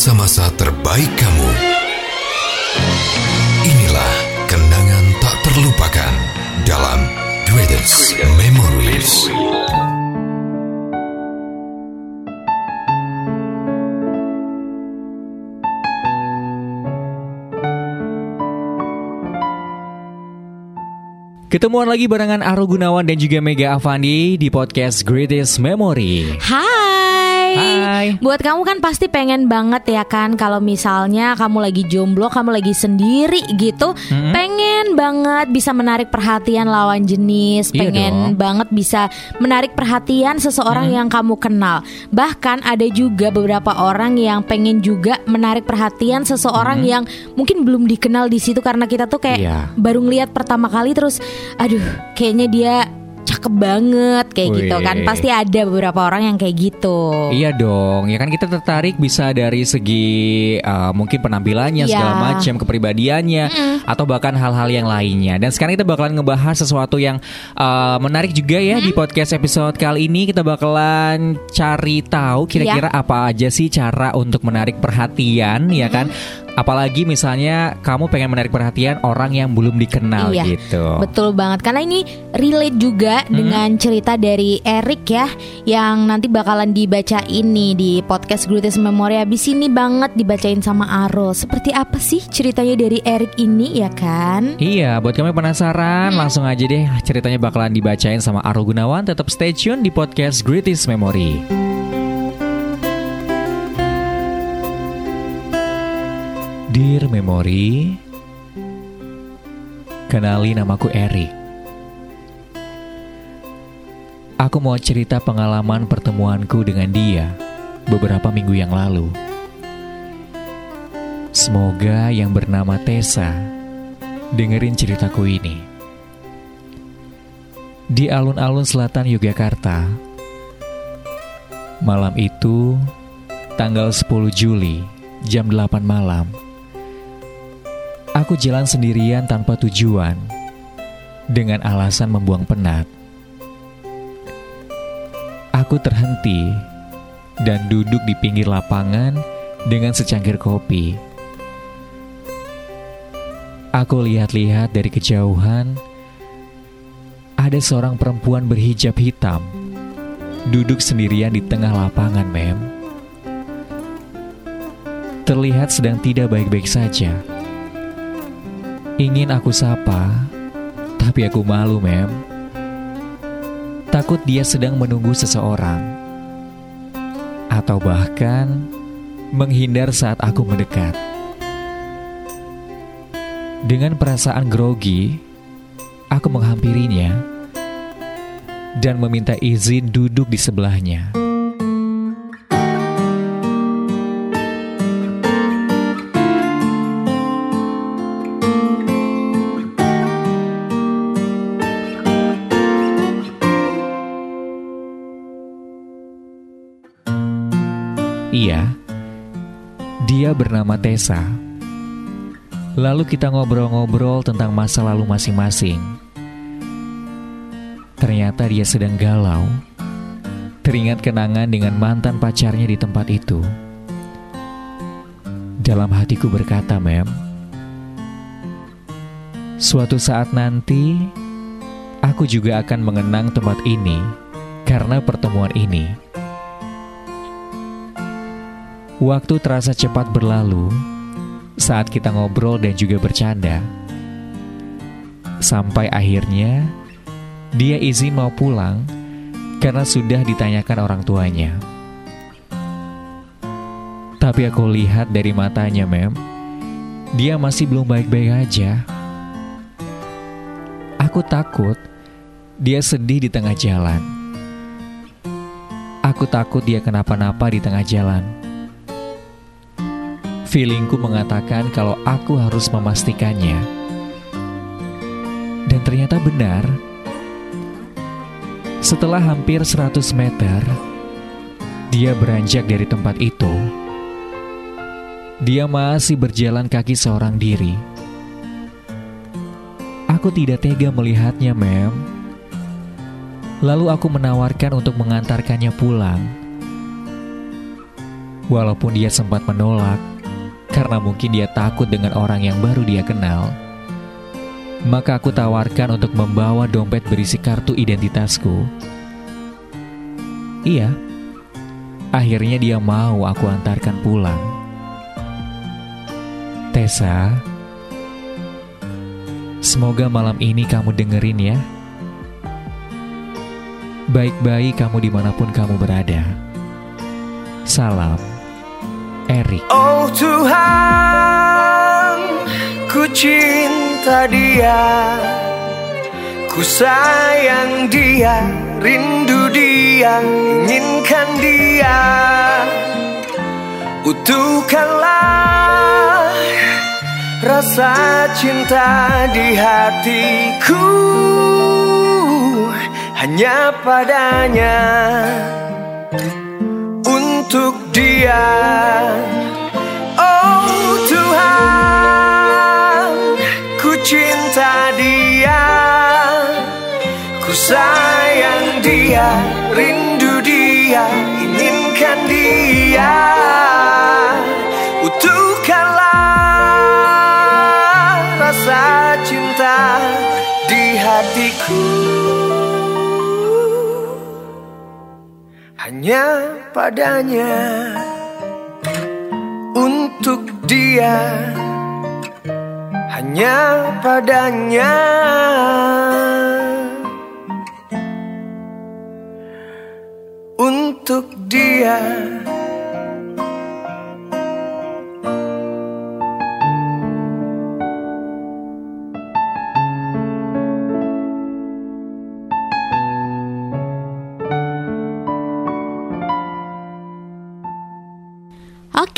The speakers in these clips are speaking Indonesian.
masa-masa terbaik kamu. Inilah kenangan tak terlupakan dalam Greatest Memories. Ketemuan lagi barengan Aro Gunawan dan juga Mega Avandi di podcast Greatest Memory. Hai. Hai. Buat kamu kan pasti pengen banget ya kan kalau misalnya kamu lagi jomblo, kamu lagi sendiri gitu, Hmm. pengen banget bisa menarik perhatian lawan jenis, Iya pengen dong. banget bisa menarik perhatian seseorang yang kamu kenal. Bahkan ada juga beberapa orang yang pengen juga menarik perhatian seseorang yang mungkin belum dikenal di situ karena kita tuh kayak Iya. baru ngeliat pertama kali terus aduh kayaknya dia cakep banget kayak gitu kan. Pasti ada beberapa orang yang kayak gitu. Iya dong, ya kan kita tertarik bisa dari segi uh, mungkin penampilannya Iya. segala macam, kepribadiannya atau bahkan hal-hal yang lainnya. Dan sekarang kita bakalan ngebahas sesuatu yang uh, menarik juga ya di podcast episode kali ini kita bakalan cari tahu kira-kira apa aja sih cara untuk menarik perhatian ya kan? Apalagi misalnya kamu pengen menarik perhatian orang yang belum dikenal Iya, gitu. Betul banget karena ini relate juga Hmm. dengan cerita dari Eric ya yang nanti bakalan dibaca ini di podcast Greatest Memory habis ini banget dibacain sama Aro. Seperti apa sih ceritanya dari Eric ini ya kan? Iya, buat kamu yang penasaran, langsung aja deh ceritanya bakalan dibacain sama Aro Gunawan. Tetap stay tune di podcast Greatest Memory. Dear Memory, kenali namaku Eric. Aku mau cerita pengalaman pertemuanku dengan dia beberapa minggu yang lalu. Semoga yang bernama Tessa dengerin ceritaku ini. Di alun-alun selatan Yogyakarta, malam itu tanggal 10 Juli jam 8 malam, aku jalan sendirian tanpa tujuan dengan alasan membuang penat. Aku terhenti dan duduk di pinggir lapangan dengan secangkir kopi. Aku lihat-lihat dari kejauhan, ada seorang perempuan berhijab hitam duduk sendirian di tengah lapangan, Mem. Terlihat sedang tidak baik-baik saja. Ingin aku sapa, tapi aku malu, Mem. Takut dia sedang menunggu seseorang, atau bahkan menghindar saat aku mendekat. Dengan perasaan grogi, aku menghampirinya dan meminta izin duduk di sebelahnya. Iya, dia bernama Tessa. Lalu kita ngobrol-ngobrol tentang masa lalu masing-masing. Ternyata dia sedang galau. Teringat kenangan dengan mantan pacarnya di tempat itu. Dalam hatiku berkata, Mem, suatu saat nanti aku juga akan mengenang tempat ini karena pertemuan ini. Waktu terasa cepat berlalu saat kita ngobrol dan juga bercanda. Sampai akhirnya dia izin mau pulang karena sudah ditanyakan orang tuanya. Tapi aku lihat dari matanya, Mem, dia masih belum baik-baik aja. Aku takut dia sedih di tengah jalan. Aku takut dia kenapa-napa di tengah jalan. Feelingku mengatakan kalau aku harus memastikannya. Dan ternyata benar. Setelah hampir 100 meter, dia beranjak dari tempat itu. Dia masih berjalan kaki seorang diri. Aku tidak tega melihatnya, Mem. Lalu aku menawarkan untuk mengantarkannya pulang. Walaupun dia sempat menolak karena mungkin dia takut dengan orang yang baru dia kenal, maka aku tawarkan untuk membawa dompet berisi kartu identitasku. Iya, akhirnya dia mau aku antarkan pulang. Tessa, semoga malam ini kamu dengerin ya. Baik-baik kamu di mana pun kamu berada. Salam, Erik. Oh Tuhan, ku cinta dia, ku sayang dia, rindu dia, inginkan dia. Utuhkanlah rasa cinta di hatiku hanya padanya untuk dia. Oh Tuhan, ku cinta dia, ku sayang dia, rindu dia, inginkan dia. Utuhkanlah rasa cinta di hatiku. hanya padanya untuk dia. Hanya padanya. Untuk dia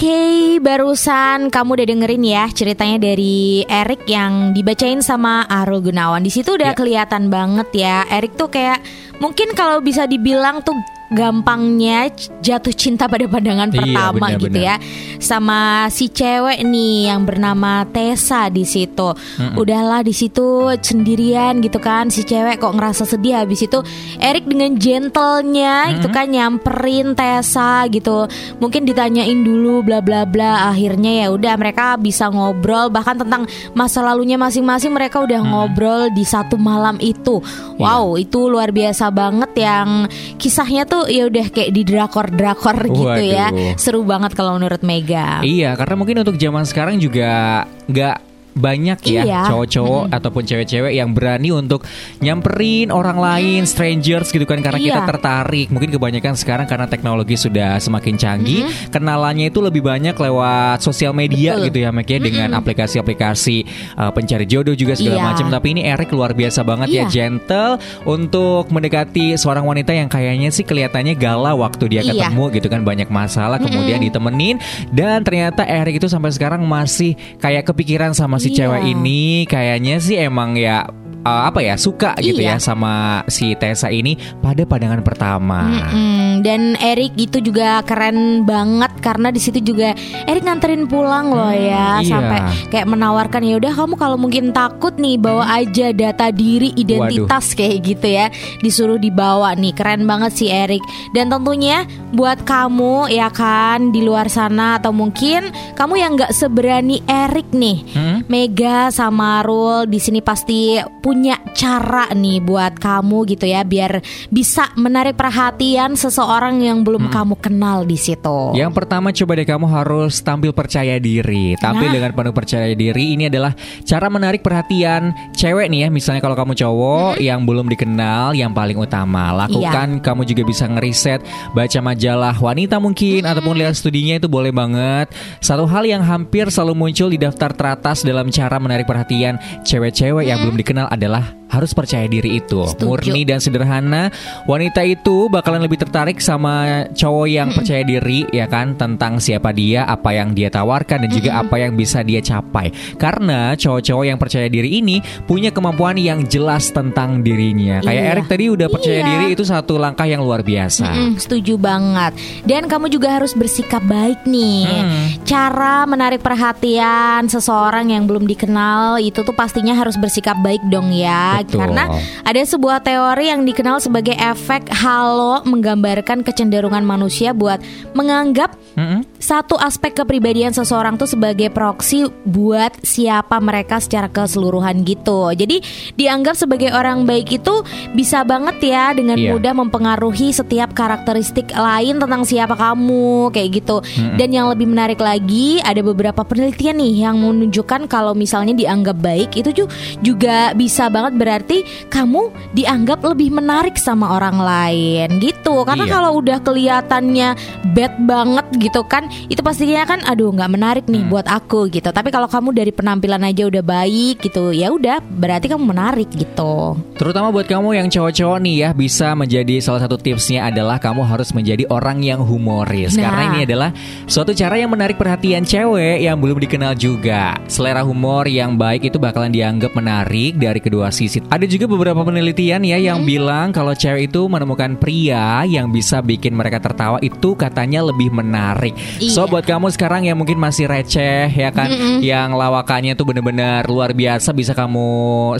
Oke, barusan kamu udah dengerin ya ceritanya dari Erik yang dibacain sama Arul Gunawan. Di situ udah Ya. kelihatan banget ya. Erik tuh kayak mungkin kalau bisa dibilang tuh gampangnya jatuh cinta pada pandangan Iya, pertama gitu benar-benar. ya sama si cewek nih yang bernama Tessa di situ. Udahlah di situ sendirian gitu kan si cewek kok ngerasa sedih habis itu Erik dengan gentlenya itu kan nyamperin Tessa gitu. Mungkin ditanyain dulu bla bla bla akhirnya ya udah mereka bisa ngobrol bahkan tentang masa lalunya masing-masing mereka udah ngobrol di satu malam itu. Wow, itu luar biasa banget yang kisahnya tuh ya udah kayak di drakor-drakor gitu ya. Seru banget kalau menurut Mega. Iya, karena mungkin untuk zaman sekarang juga nggak banyak ya Iya. cowok-cowok ataupun cewek-cewek yang berani untuk nyamperin orang lain, strangers gitu kan karena kita Iya. tertarik. Mungkin kebanyakan sekarang karena teknologi sudah semakin canggih, kenalannya itu lebih banyak lewat sosial media Betul. gitu ya, Mek ya, dengan aplikasi-aplikasi uh, pencari jodoh juga segala Iya. macam. Tapi ini Eric luar biasa banget Iya. ya, gentle untuk mendekati seorang wanita yang kayaknya sih kelihatannya galau waktu dia Iya. ketemu gitu kan banyak masalah kemudian ditemenin dan ternyata Eric itu sampai sekarang masih kayak kepikiran sama si Iya. cewek ini kayaknya sih emang ya uh, apa ya suka gitu Iya. ya sama si Tessa ini pada pandangan pertama. Mm-mm. Dan Erik itu juga keren banget karena di situ juga Erik nganterin pulang loh ya iya. sampai kayak menawarkan ya udah kamu kalau mungkin takut nih bawa aja data diri identitas kayak gitu ya disuruh dibawa nih keren banget sih Erik dan tentunya buat kamu ya kan di luar sana atau mungkin kamu yang nggak seberani Erik nih Hmm? Mega sama Rul di sini pasti punya cara nih buat kamu gitu ya biar bisa menarik perhatian seseorang yang belum kamu kenal di situ. Yang pertama coba deh kamu harus tampil percaya diri. Tampil Nah. dengan penuh percaya diri ini adalah cara menarik perhatian cewek nih ya. Misalnya kalau kamu cowok yang belum dikenal yang paling utama. Lakukan kamu juga bisa ngeriset baca majalah wanita mungkin ataupun lihat studinya itu boleh banget. Satu hal yang hampir selalu muncul di daftar teratas dalam cara menarik perhatian cewek-cewek yang belum dikenal adalah harus percaya diri itu. Setuju. Murni dan sederhana, wanita itu bakalan lebih tertarik sama cowok yang percaya diri ya kan tentang siapa dia, apa yang dia tawarkan dan juga apa yang bisa dia capai. Karena cowok-cowok yang percaya diri ini punya kemampuan yang jelas tentang dirinya. Kayak Iya. Erik tadi udah percaya Iya. diri itu satu langkah yang luar biasa. Mm-mm, setuju banget. Dan kamu juga harus bersikap baik nih. Hmm. Cara menarik perhatian seseorang yang belum dikenal itu tuh pastinya harus bersikap baik dong ya. Betul. Karena ada sebuah teori yang dikenal sebagai efek halo menggambarkan kecenderungan manusia buat menganggap Mm-mm. Satu aspek kepribadian seseorang tuh sebagai proksi buat siapa mereka secara keseluruhan gitu. Jadi dianggap sebagai orang baik itu bisa banget ya dengan Iya. mudah mempengaruhi setiap karakteristik lain tentang siapa kamu kayak gitu. Dan yang lebih menarik lagi ada beberapa penelitian nih yang menunjukkan kalau misalnya dianggap baik itu ju- juga bisa banget berarti kamu dianggap lebih menarik sama orang lain gitu. Karena Iya. kalau udah kelihatannya bad banget gitu kan, itu pastinya kan aduh nggak menarik nih buat aku gitu. Tapi kalau kamu dari penampilan aja udah baik gitu, ya udah berarti kamu menarik gitu. Terutama buat kamu yang cowok-cowok nih ya bisa menjadi salah satu tipsnya adalah kamu harus menjadi orang yang humoris Nah. karena ini adalah suatu cara yang menarik perhatian cewek yang belum dikenal juga. Selera humor yang baik itu bakalan dianggap menarik dari kedua sisi. Ada juga beberapa penelitian ya yang bilang kalau cewek itu menemukan pria yang bisa bikin mereka tertawa itu katanya lebih menarik. So Iya. buat kamu sekarang yang mungkin masih receh ya kan? Yang lawakannya tuh bener-bener luar biasa bisa kamu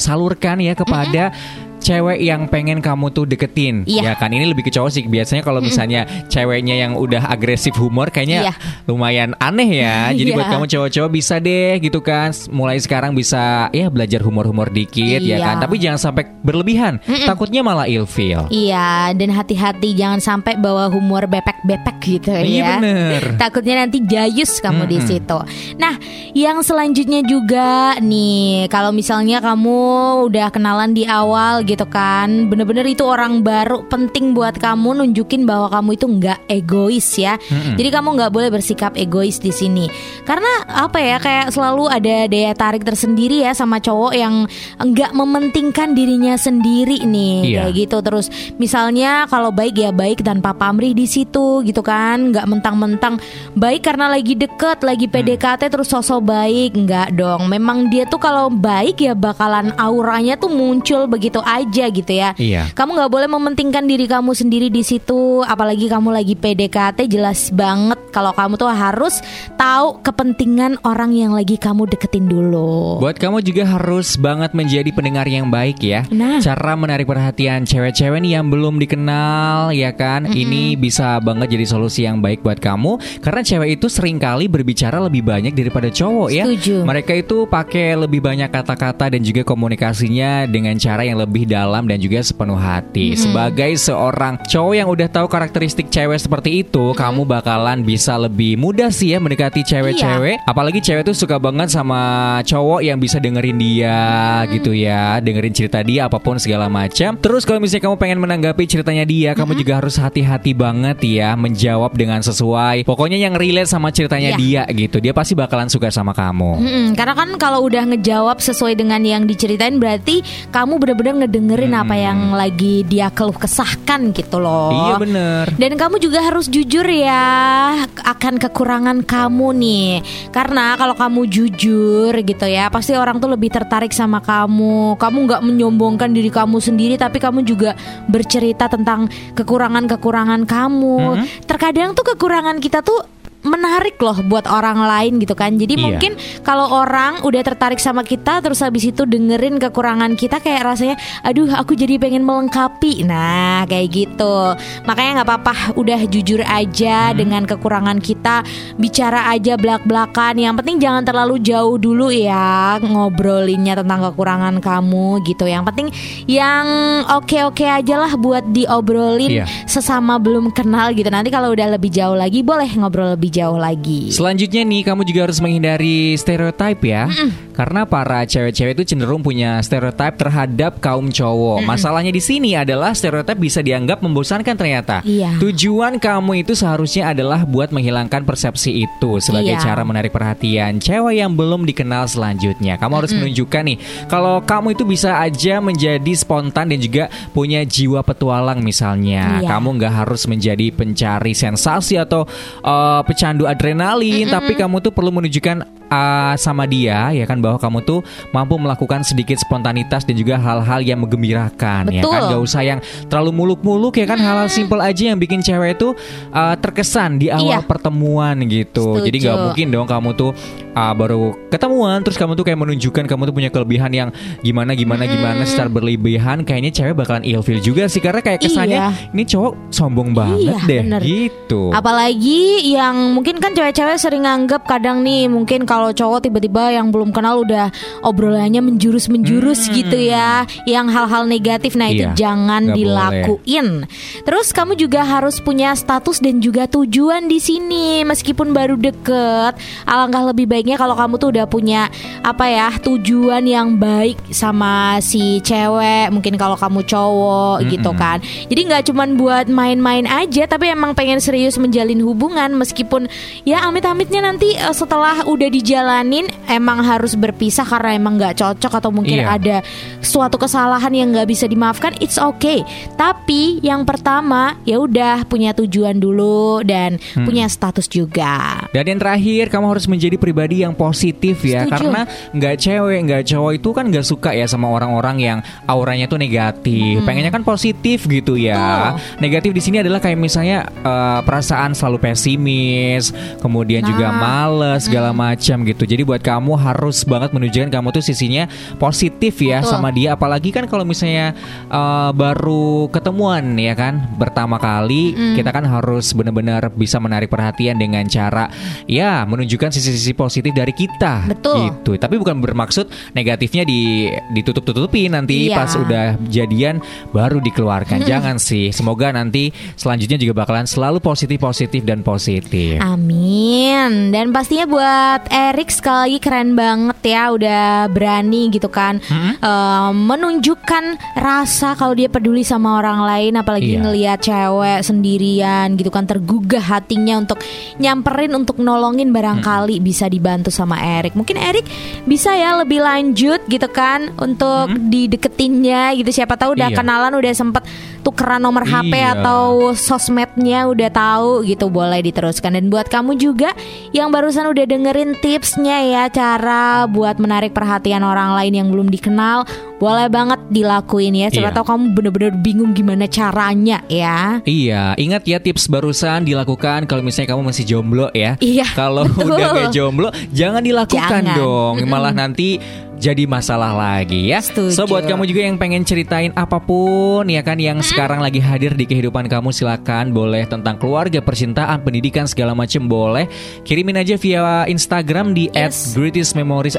salurkan ya kepada cewek yang pengen kamu tuh deketin ya Iya. kan ini lebih ke cowok sih biasanya kalau misalnya ceweknya yang udah agresif humor kayaknya Iya. lumayan aneh ya jadi Iya. buat kamu cowok-cowok bisa deh gitu kan mulai sekarang bisa ya belajar humor-humor dikit ya Iya. kan tapi jangan sampai berlebihan takutnya malah ilfeel Iya, dan hati-hati jangan sampai bawa humor bepek-bepek gitu Iya, ya. bener. Takutnya nanti jayus kamu di Mm-mm. situ. Nah, yang selanjutnya juga nih, kalau misalnya kamu udah kenalan di awal gitu kan, bener-bener itu orang baru penting buat kamu nunjukin bahwa kamu itu nggak egois ya. Jadi kamu nggak boleh bersikap egois di sini. Karena apa ya, kayak selalu ada daya tarik tersendiri ya sama cowok yang nggak mementingkan dirinya sendiri nih Iya. kayak gitu terus misalnya kalau baik ya baik tanpa pamrih di situ gitu kan nggak mentang-mentang baik karena lagi deket lagi Hmm. PDKT terus sosok baik nggak dong memang dia tuh kalau baik ya bakalan auranya tuh muncul begitu aja gitu ya Iya. kamu nggak boleh mementingkan diri kamu sendiri di situ apalagi kamu lagi PDKT jelas banget kalau kamu tuh harus tahu kepentingan orang yang lagi kamu deketin dulu Buat kamu juga harus banget menjadi pendengar yang baik ya. Nah. Cara menarik perhatian cewek-cewek nih yang belum dikenal ya kan. Ini bisa banget jadi solusi yang baik buat kamu karena cewek itu sering kali berbicara lebih banyak daripada cowok ya. Setuju. Mereka itu pakai lebih banyak kata-kata dan juga komunikasinya dengan cara yang lebih dalam dan juga sepenuh hati. Sebagai seorang cowok yang udah tahu karakteristik cewek seperti itu, kamu bakalan bisa lebih mudah sih ya mendekati cewek-cewek. Apalagi cewek tuh suka banget sama cowok yang bisa dengerin dia gitu ya, dengerin cerita dia apa pun segala macam. Terus kalau misalnya kamu pengen menanggapi ceritanya dia, kamu juga harus hati-hati banget ya menjawab dengan sesuai. Pokoknya yang relate sama ceritanya dia Iya. gitu. Dia pasti bakalan suka sama kamu. Mm-mm, karena kan kalau udah ngejawab sesuai dengan yang diceritain berarti kamu bener-bener ngedengerin apa yang lagi dia keluh kesahkan gitu loh. Iya bener. Dan kamu juga harus jujur ya akan kekurangan kamu nih. Karena kalau kamu jujur gitu ya, pasti orang tuh lebih tertarik sama kamu. Kamu nggak menyombongkan diri kamu sendiri, tapi kamu juga bercerita tentang kekurangan-kekurangan kamu. Terkadang tuh kekurangan kita tuh menarik loh buat orang lain gitu kan. Jadi Iya. mungkin kalau orang udah tertarik sama kita terus habis itu dengerin kekurangan kita kayak rasanya aduh aku jadi pengen melengkapi. Nah, kayak gitu. Makanya nggak apa-apa udah jujur aja dengan kekurangan kita, bicara aja belak-belakan. Yang penting jangan terlalu jauh dulu ya ngobrolinnya tentang kekurangan kamu gitu. Yang penting yang oke-oke aja lah buat diobrolin Iya. sesama belum kenal gitu. Nanti kalau udah lebih jauh lagi boleh ngobrol lebih jauh lagi. Selanjutnya nih kamu juga harus menghindari stereotip ya. Karena para cewek-cewek itu cenderung punya stereotip terhadap kaum cowok. Masalahnya di sini adalah stereotip bisa dianggap membosankan ternyata. Iya. Tujuan kamu itu seharusnya adalah buat menghilangkan persepsi itu sebagai Iya. cara menarik perhatian cewek yang belum dikenal selanjutnya. Kamu harus menunjukkan nih kalau kamu itu bisa aja menjadi spontan dan juga punya jiwa petualang misalnya. Iya. Kamu nggak harus menjadi pencari sensasi atau uh, pecandu adrenalin, tapi kamu tuh perlu menunjukkan uh, sama dia ya kan bahwa kamu tuh mampu melakukan sedikit spontanitas dan juga hal-hal yang menggembirakan ya kan gak usah yang terlalu muluk-muluk ya kan hal-hal simpel aja yang bikin cewek itu uh, terkesan di awal Iya. pertemuan gitu. Setuju. Jadi nggak mungkin dong kamu tuh uh, baru ketemuan terus kamu tuh kayak menunjukkan kamu tuh punya kelebihan yang gimana gimana gimana secara berlebihan kayaknya cewek bakalan ilfil juga sih karena kayak kesannya Iya. ini cowok sombong banget Iya, deh bener. gitu. Apalagi yang mungkin kan cewek-cewek sering nganggap kadang nih mungkin kalau cowok tiba-tiba yang belum kenal udah obrolannya menjurus-menjurus gitu ya, yang hal-hal negatif nah itu Hmm. Iya, jangan nggak dilakuin. Terus kamu juga harus punya status dan juga tujuan di sini meskipun baru deket. Alangkah lebih baiknya kalau kamu tuh udah punya apa ya tujuan yang baik sama si cewek, mungkin kalau kamu cowok gitu kan. Jadi nggak cuman buat main-main aja, tapi emang pengen serius menjalin hubungan meskipun ya amit-amitnya nanti eh, setelah udah dijalanin emang harus berpisah karena emang nggak cocok atau mungkin Iya. ada suatu kesalahan yang nggak bisa dimaafkan, it's okay. Tapi yang pertama ya udah punya tujuan dulu dan Hmm. punya status juga. Dan yang terakhir kamu harus menjadi pribadi yang positif ya Setuju. Karena nggak cewek nggak cowok itu kan nggak suka ya sama orang-orang yang auranya tuh negatif Pengennya kan positif gitu ya Negatif di sini adalah kayak misalnya eh, perasaan selalu pesimis Kemudian juga Nah. males segala macam gitu. Jadi buat kamu harus banget menunjukkan kamu tuh sisinya positif ya Betul. sama dia. Apalagi kan kalau misalnya eh, baru ketemuan ya kan Pertama kali kita kan harus benar-benar bisa menarik perhatian dengan cara ya menunjukkan sisi-sisi positif dari kita. Betul. gitu. Tapi bukan bermaksud negatifnya di ditutup-tutupi nanti Iya. pas udah jadian baru dikeluarkan. Jangan sih. Semoga nanti selanjutnya juga bakalan selalu positif positif dan positif. Amin. Dan pastinya buat Erik sekali lagi keren banget ya udah berani gitu kan eh, menunjukkan rasa kalau dia peduli sama orang lain apalagi Iya. ngelihat cewek sendirian gitu kan tergugah hatinya untuk nyamperin untuk nolongin barangkali bisa dibantu sama Erik. Mungkin Erik bisa ya lebih lanjut gitu kan untuk dideketinnya gitu siapa tahu udah Iya. kenalan udah sempet tukeran nomor HP Iya. atau sosmednya udah tahu gitu boleh diteruskan dan buat kamu juga yang barusan udah dengerin tipsnya ya cara buat menarik perhatian orang lain yang belum dikenal boleh banget dilakuin ya siapa Iya. tahu kamu bener-bener bingung gimana caranya ya Iya, ingat ya tips barusan dilakukan kalau misalnya kamu masih jomblo ya. Iya, Kalau udah gak jomblo, jangan dilakukan Jangan. dong. Malah nanti jadi masalah lagi ya. Setuju. So buat kamu juga yang pengen ceritain apa pun ya kan yang sekarang lagi hadir di kehidupan kamu silakan boleh tentang keluarga, percintaan, pendidikan segala macam boleh kirimin aja via Instagram di Yes. @greatestmemories_id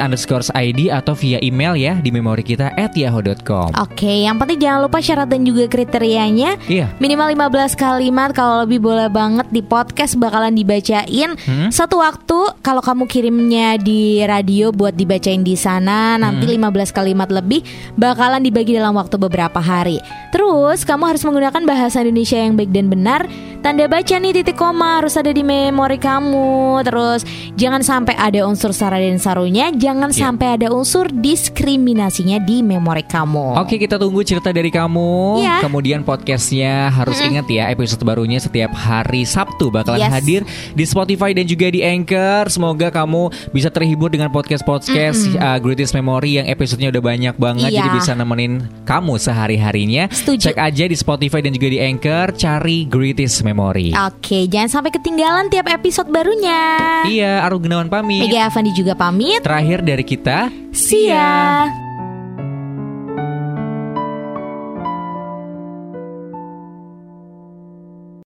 atau via email ya di memori kita at yahoo.com. Oke, yang penting jangan lupa syarat dan juga kriterianya. Iya. Minimal 15 kalimat kalau lebih boleh banget di podcast bakalan dibacain. Hmm? Satu waktu kalau kamu kirimnya di radio buat dibacain di sana nanti Hmm. 15 kalimat lebih bakalan dibagi dalam waktu beberapa hari. Terus kamu harus menggunakan bahasa Indonesia yang baik dan benar. Tanda baca nih titik koma harus ada di memori kamu. Terus jangan sampai ada unsur sara dan sarunya, jangan Iya. sampai ada unsur diskriminasinya di memori kamu. Oke kita tunggu cerita dari kamu Iya. Kemudian podcastnya harus ingat ya Episode barunya setiap hari Sabtu Bakalan Yes. hadir di Spotify dan juga di Anchor Semoga kamu bisa terhibur dengan podcast-podcast uh, Greatest Memory Yang episodenya udah banyak banget Iya. Jadi bisa nemenin kamu sehari-harinya Setuju. Cek aja di Spotify dan juga di Anchor Cari Greatest Memory Oke, jangan sampai ketinggalan tiap episode barunya. Iya Aru Gunawan pamit Mega Avandi juga pamit. Terakhir dari kita See ya.